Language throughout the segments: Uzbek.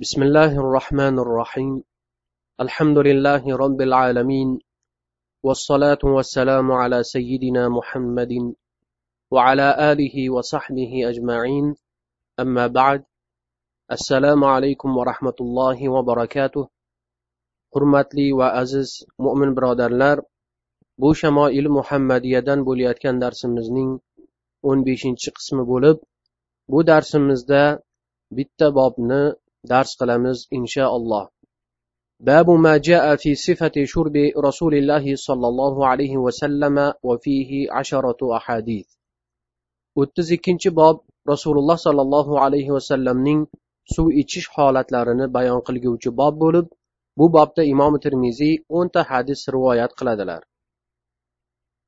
بسم الله الرحمن الرحيم الحمد لله رب العالمين والصلاة والسلام على سيدنا محمد وعلى آله وصحبه أجمعين أما بعد السلام عليكم ورحمة الله وبركاته hurmatli va aziz mo'min birodarlar bu shamoil muhammadiyadan bo'layotgan darsimizning o'n beshinchi qismi bo'lib bu darsimizda bitta bobni dars qilamiz inshaalloh باب ما جاء في صفة شرب رسول الله صلى الله عليه وسلم وفيه عشرة أحاديث o'ttiz ikkinchi bob rasululloh sollallohu alayhi vasallamning suv ichish holatlarini bayon qilguvchi bob bo'lib bu bobda imom termiziy o'nta hadis rivoyat qiladilar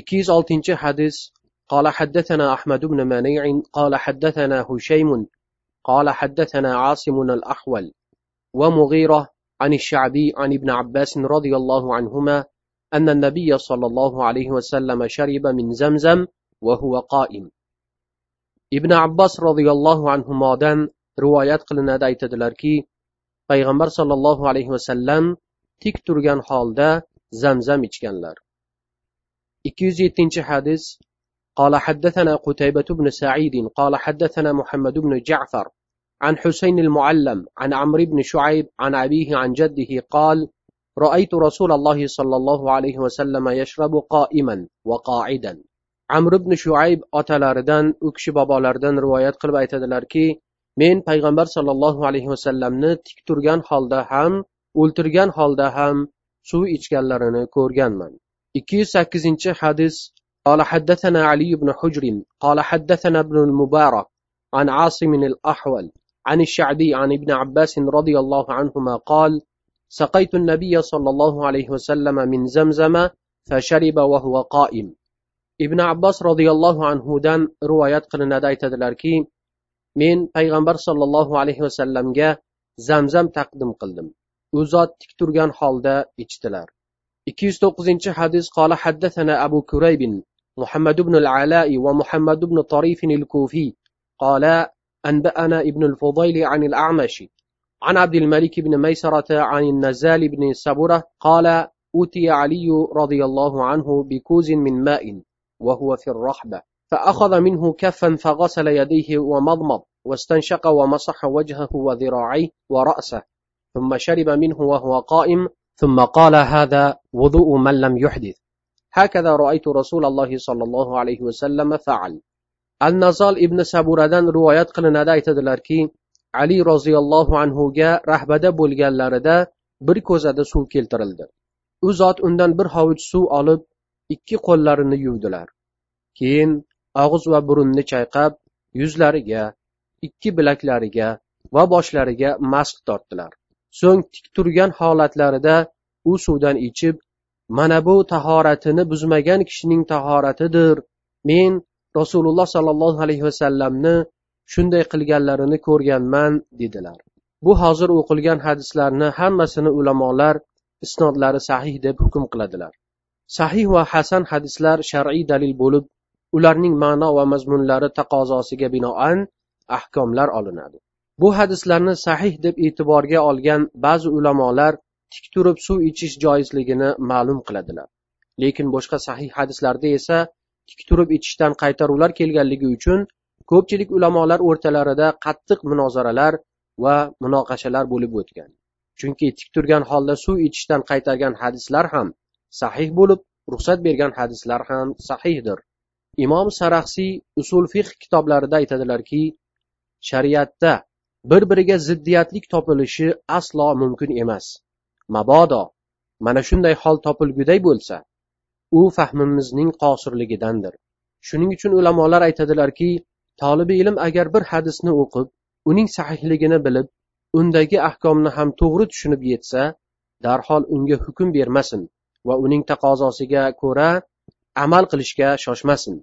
ikki yuz oltinchi hadis قال حدثنا أحمد بن منيع قال حدثنا هشيم قال حدثنا عاصم الأحول ومغيرة عن الشعبي عن ابن عباس رضي الله عنهما أن النبي صلى الله عليه وسلم شرب من زمزم وهو قائم. ابن عباس رضي الله عنهما دان روايات قلنا دا ايتدلر كي پیغمبر صلى الله عليه وسلم تك ترغن حالدا زمزم اچكنلر 207 حدث قال حدثنا قتيبة بن سعيد قال حدثنا محمد بن جعفر عن حسين المعلم عن عمرو بن شعيب عن أبيه عن جده قال رأيت رسول الله صلى الله عليه وسلم يشرب قائما وقاعدا amr ibn shuayb otalaridan u kishi bobolaridan rivoyat qilib aytadilarki men payg'ambar sollallohu alayhi vasallamni tik turgan holda ham o'ltirgan holda ham suv ichganlarini ko'rganman ikki yuz sakkizinchi hadis قال حدثنا علي بن حجر قال حدثنا ابن المبارك عن عاصم الأحول عن الشعبي عن ابن عباس رضي الله عنهما قال سقيت النبي صلى الله عليه وسلم من زمزم فشرب وهو قائم ibn abbos roziyallohu anhudan rivoyat qilinadi aytadilarki men payg'ambar sollallohu alayhi vasallamga zamzam taqdim qildim u zot tik turgan holda ichdilar ikki yuz to'qqizinchi hadis قال حدثنا أبو كريب محمد بن العلاء ومحمد بن طريف الكوفي قال أنبأنا ابن الفضيل عن الأعمش عن عبد الملك بن ميسرة عن النزال بن سبرة قال أوتي علي رضي الله عنه بكوز من ماء وهو في الرحبة فأخذ منه كفا فغسل يديه ومضمض واستنشق ومسح وجهه وذراعيه ورأسه ثم شرب منه وهو قائم ثم قال هذا وضوء من لم يحدث هكذا رأيت رسول الله صلى الله عليه وسلم فعل النزال ابن سبوردان روايات qilinadi aytadilarki ali roziyallohu anhuga rahbada bo'lganlarida bir ko'zada suv keltirildi u zot undan bir hovuch suv olib ikki qo'llarini yuvdilar keyin og'iz va burunni chayqab yuzlariga ikki bilaklariga va boshlariga mask tortdilar so'ng tik turgan holatlarida u suvdan ichib mana bu tahoratini buzmagan kishining tahoratidir. Men rasululloh sollallohu alayhi vasallamni shunday qilganlarini ko'rganman dedilar. Bu hozir o'qilgan hadislarni hammasini ulamolar isnodlari sahih deb hukm qiladilar. Sahih va hasan hadislar shar'iy dalil bo'lib ularning ma'no va mazmunlari taqozosiga binoan ahkomlar olinadi. Bu hadislarni sahih deb e'tiborga olgan ba'zi ulamolar tik turib suv ichish joizligini ma'lum qiladilar. Lekin boshqa sahih hadislarda esa tik turib ichishdan qaytaruvlar kelganligi uchun ko'pchilik ulamolar o'rtalarida qattiq munozaralar va munoqashalar bo'lib o'tgan. Chunki tik turgan holda suv ichishdan qaytargan hadislar ham sahih bo'lib ruxsat bergan hadislar ham sahihdir. Imom saraxsiy usul fiqh kitoblarida aytadilarki shariatda bir biriga ziddiyatlik topilishi aslo mumkin emas. Mabodo mana shunday hol topilguday bo'lsa u fahmimizning qosirligidandir. Shuning uchun ulamolar aytadilarki tolibi ilm agar bir hadisni o'qib uning sahihligini bilib undagi ahkomni ham to'g'ri tushunib yetsa darhol unga hukm bermasin va uning taqozosiga ko'ra amal qilishga shoshmasin.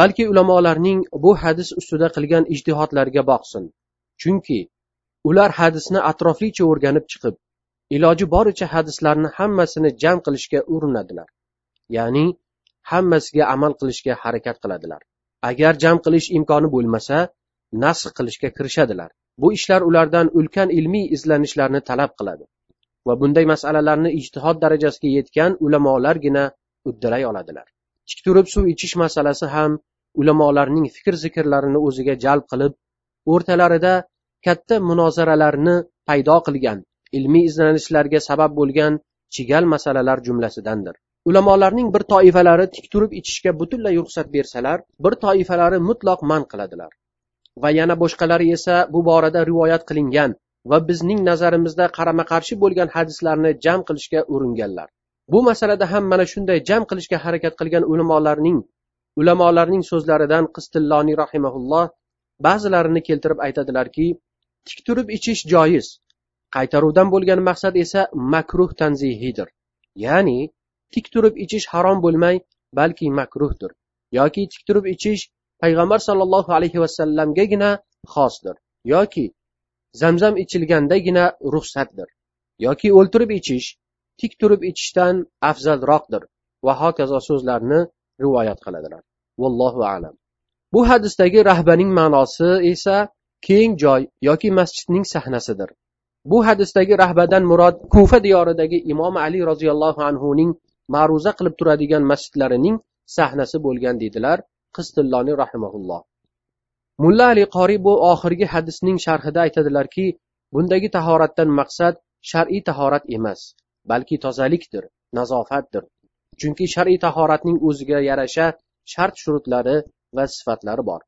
Balki ulamolarning bu hadis ustida qilgan ijtihodlariga boqsin. Chunki ular hadisni atroflicha o'rganib chiqib iloji boricha hadislarni hammasini jam qilishga urinadilar. Ya'ni hammasiga amal qilishga harakat qiladilar. Agar jam qilish imkoni bo'lmasa nasx qilishga kirishadilar. Bu ishlar ulardan ulkan ilmiy izlanishlarni talab qiladi va bunday masalalarni ijtihod darajasiga yetgan ulamolargina uddalay oladilar. Tik turib suv ichish masalasi ham ulamolarning fikr zikrlarini o'ziga jalb qilib o'rtalarida katta munozaralarni paydo qilgan ilmiy izlanishlarga sabab bo'lgan chigal masalalar jumlasidandir. Ulamolarning bir toifalari tik turib ichishga butunlay ruxsat bersalar bir toifalari mutloq man qiladilar. Va yana boshqalari esa bu borada rivoyat qilingan va bizning nazarimizda qarama qarshi bo'lgan hadislarni jam qilishga uringanlar. Bu masalada ham mana shunday jam qilishga harakat qilgan ulamolarning ulamolarning so'zlaridan qistilloniy rahimaulloh ba'zilarini keltirib aytadilarki tik turib ichish joiz. Qaytaruvdan bo'lgan maqsad esa makruh tanzihidir. ya'ni tik turib ichish harom bo'lmay balki makruhdir. Yoki tik turib ichish payg'ambar sollallohu alayhi vasallamgagina xosdir. Yoki zamzam ichilgandagina ruxsatdir. Yoki o'ltirib ichish tik turib ichishdan afzalroqdir. Va hokazo so'zlarni rivoyat qiladilar. Vallohu alam. Bu hadisdagi rahbaning ma'nosi esa keng joy yoki masjidning sahnasidir. Bu hadisdagi rahbadan murod kufa diyoridagi imom ali roziyallohu anhuning ma'ruza qilib turadigan masjidlarining sahnasi bo'lgan deydilar qistilloniy rahimaulloh mulla ali qoriy bu oxirgi hadisning sharhida aytadilarki bundagi tahoratdan maqsad shar'iy tahorat emas balki tozalikdir nazofatdir. Chunki shar'iy tahoratning o'ziga yarasha shart shurutlari va sifatlari bor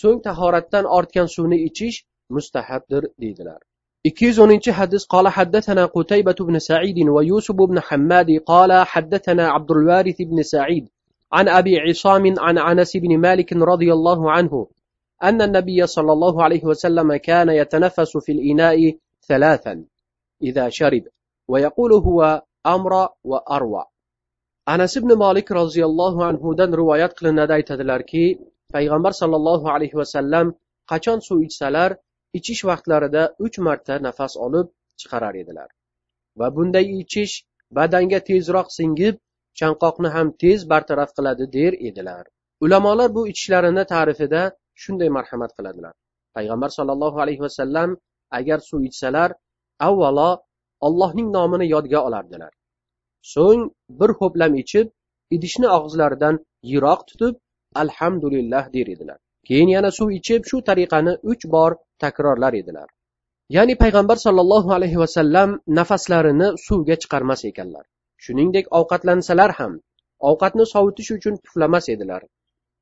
so'ng tahoratdan ortgan suvni ichish mustahabdir deydilar ikki yuz o'ninchi hadis qola haddathana qutaybat ibn said va yusuf ibn hammadi qola haddathana abdulvarith ibn said عن أبي عصام عن أنس بن مالك رضي الله عنه أن النبي صلى الله عليه وسلم كان يتنفس في الإناء ثلاثا إذا شرب ويقول هو أمر وأروى anas ibn molik roziyallohu anhudan rivoyat qilinadi aytadilarki payg'ambar sollallohu alayhi vasallam qachon suv ichsalar ichish vaqtlarida uch marta nafas olib chiqarar edilar. Va bunday ichish badanga tezroq singib chanqoqni ham tez bartaraf qiladi der edilar. Ulamolar bu ichishlarini ta'rifida shunday marhamat qiladilar. Payg'ambar sollallohu alayhi vasallam agar suv ichsalar avvalo allohning nomini yodga olardilar. So'ng bir ho'plam ichib idishni og'izlaridan yiroq tutib alhamdulillah der edilar. Keyin yana suv ichib shu tariqani uch bor takrorlar edilar. Ya'ni payg'ambar sollallohu alayhi vasallam nafaslarini suvga chiqarmas ekanlar. Shuningdek ovqatlansalar ham ovqatni sovutish uchun puflamas edilar.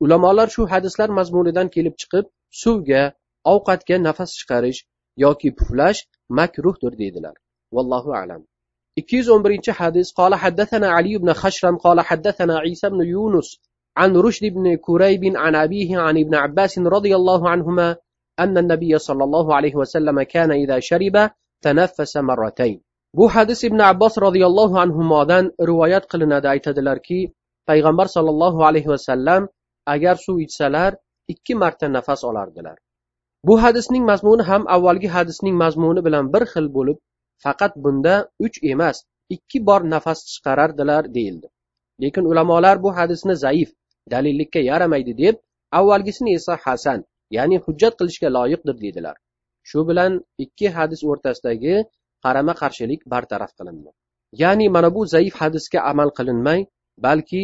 Ulamolar shu hadislar mazmunidan kelib chiqib suvga ovqatga nafas chiqarish yoki puflash makruhdir deydilar vallohu alam. ikki yuz o'n birinchi hadis qola haddathana ali ibn khashram qola haddathana isa ibn yunus عن رشد بن كريب عن أبيه عن ابن عباس رضي الله عنهما أن النبي صلى الله عليه وسلم كان إذا شرب تنفس مرتين bu hadis ibn abbos roziyallohu anhudan rivoyat qilinadi aytadilarki payg'ambar sollallohu alayhi vasallam agar suv ichsalar ikki marta nafas olardilar bu hadisning mazmuni ham avvalgi hadisning mazmuni bilan bir xil bo'lib faqat bunda uch emas ikki bor nafas chiqarardilar deyildi. Lekin ulamolar bu hadisni zaif dalillikka yaramaydi deb avvalgisini esa hasan ya'ni hujjat qilishga loyiqdir deydilar. Shu bilan ikki hadis o'rtasidagi qarama qarshilik bartaraf qilindi. Ya'ni mana bu zaif hadisga amal qilinmay balki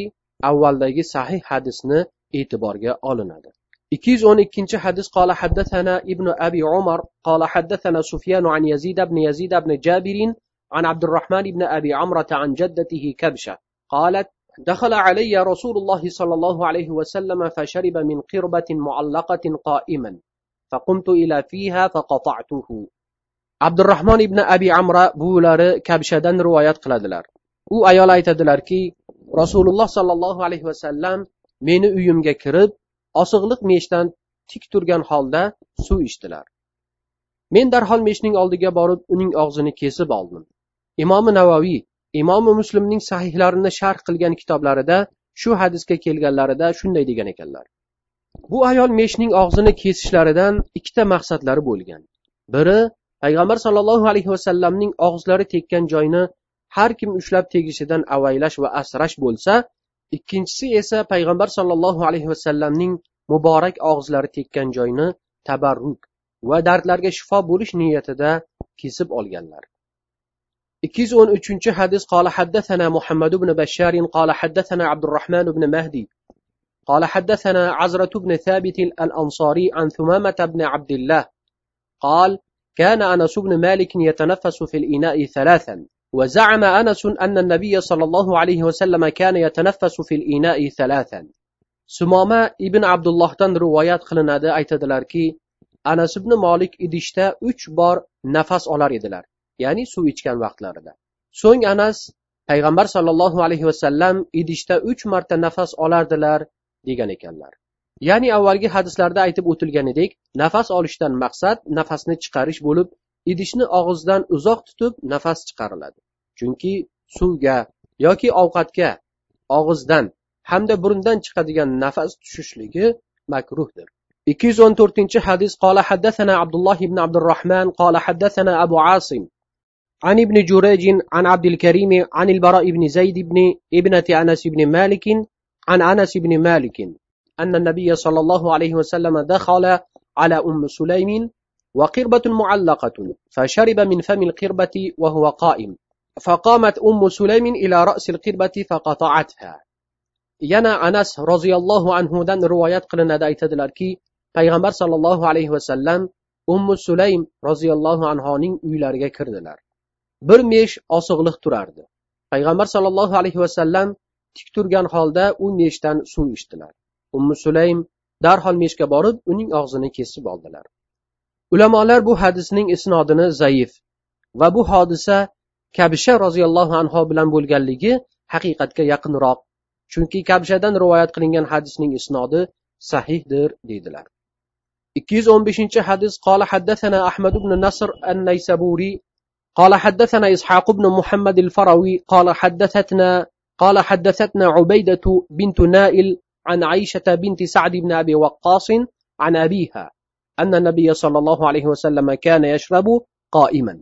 avvaldagi sahih hadisni e'tiborga olinadi. ikki yuz o'n ikkinchi hadis qola haddathana ibn abi umar qola haddathana sufyan an yazid ibn yazid ibn jabirin عن عبد الرحمن بن أبي عمرة عن جدته كبشة قالت دخل علي رسول الله صلى الله عليه وسلم فشرب من قربة معلقة قائما فقمت إلى فيها فقطعته abdurahmon ibn abi amra buvilari kabshadan rivoyat qiladilar u ayol aytadilarki rasululloh sollallohu alayhi vasallam meni uyimga kirib osig'liq meshdan tik turgan holda suv ichdilar. Men darhol meshning oldiga borib uning og'zini kesib oldim. Imomi navoiy imomi muslimning sahihlarini sharh qilgan kitoblarida shu hadisga kelganlarida shunday degan ekanlar. Bu ayol meshning og'zini kesishlaridan ikkita maqsadlari bo'lgan. Biri payg'ambar sollallohu alayhi vasallamning og'izlari tekkan joyni har kim ushlab tegishidan avaylash va asrash bo'lsa ikkinchisi esa payg'ambar sollallohu alayhi vasallamning muborak og'izlari tekkan joyni tabarruk va dardlarga shifo bo'lish niyatida kesib olganlar ikki yuz o'n uchinchi hadis qola haddathana muhammad ibn bashar qola haddathana abdurahmon ibn mahdi قال حدثنا عزرة بن ثابت الأنصاري عن ثمامة بن عبد الله قال كان أنس بن مالك يتنفس في الإناء ثلاثا وزعم أنس أن النبي صلى الله عليه وسلم كان يتنفس في الإناء ثلاثا sumoma ibn abdullohdan rivoyat qilinadi aytadilarki anas ibn molik idishda uch bor nafas olar edilar ya'ni suv ichgan vaqtlarida so'ng anas payg'ambar sollallohu alayhi vasallam idishda uch marta nafas olardilar degan ekanlar ya'ni avvalgi hadislarda aytib o'tilganidek nafas olishdan maqsad nafasni chiqarish bo'lib idishni og'izdan uzoq tutib nafas chiqariladi chunki suvga yoki ovqatga og'izdan hamda burundan chiqadigan nafas tushishligi makruhdir ikki yuz o'n to'rtinchi hadis qola haddathana abdulloh ibn abdurahman qola haddathana abu asim عن ابن جريج عن عبد الكريم عن البراء بن زيد بن ابنة أنس بن مالك عن أنس بن مالك أن النبي صلى الله عليه وسلم دخل على أم سليم وقربة معلقة فشرب من فم القربة وهو قائم فقامت أم سليم إلى رأس القربة فقطعتها yana anas roziyallohu anhudan rivoyat qilinadi aytadilarki payg'ambar sollallohu alayhi vasallam ummu sulaym roziyallohu anhoning uylariga kirdilar bir mesh osig'liq turardi payg'ambar sollallohu alayhi vasallam tik turgan holda u meshdan suv ichdilar ummu sulaym darhol meshga borib uning og'zini kesib oldilar ulamolar bu hadisning isnodini zaif va bu hodisa kabisha roziyallohu anhu bilan bo'lganligi haqiqatga yaqinroq chunki kabshadan rivoyat qilingan hadisning isnodi sahihdir deydilar ikki yuz o'n beshinchi hadis qola haddathana ahmad ibn nasr an naysaburiy قال حدثنا إسحاق بن محمد الفروي قال حدثتنا قال حدثتنا عبيدة بنت نائل عن عائشة بنت سعد بن أبي وقاص عن أبيها أن النبي صلى الله عليه وسلم كان يشرب قائما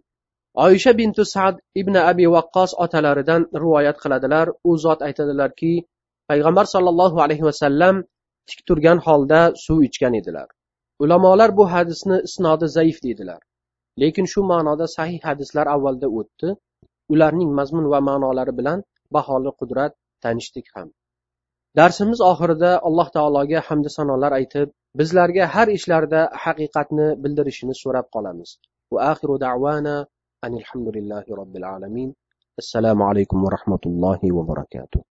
oysha bintu sad ibn abi vaqqos otalaridan rivoyat qiladilar u zot aytadilarki payg'ambar sollallohu alayhi vasallam tik turgan holda suv ichgan edilar ulamolar bu hadisni isnodi zaif deydilar lekin shu ma'noda sahih hadislar avvalda o'tdi ularning mazmun va ma'nolari bilan baholi qudrat tanishdik ham darsimiz oxirida alloh taologa hamda sanolar aytib bizlarga har ishlarida haqiqatni bildirishini so'rab qolamiz. Va robbil alamin. Assalomu alaykum va rahmatullohi va barakatuh.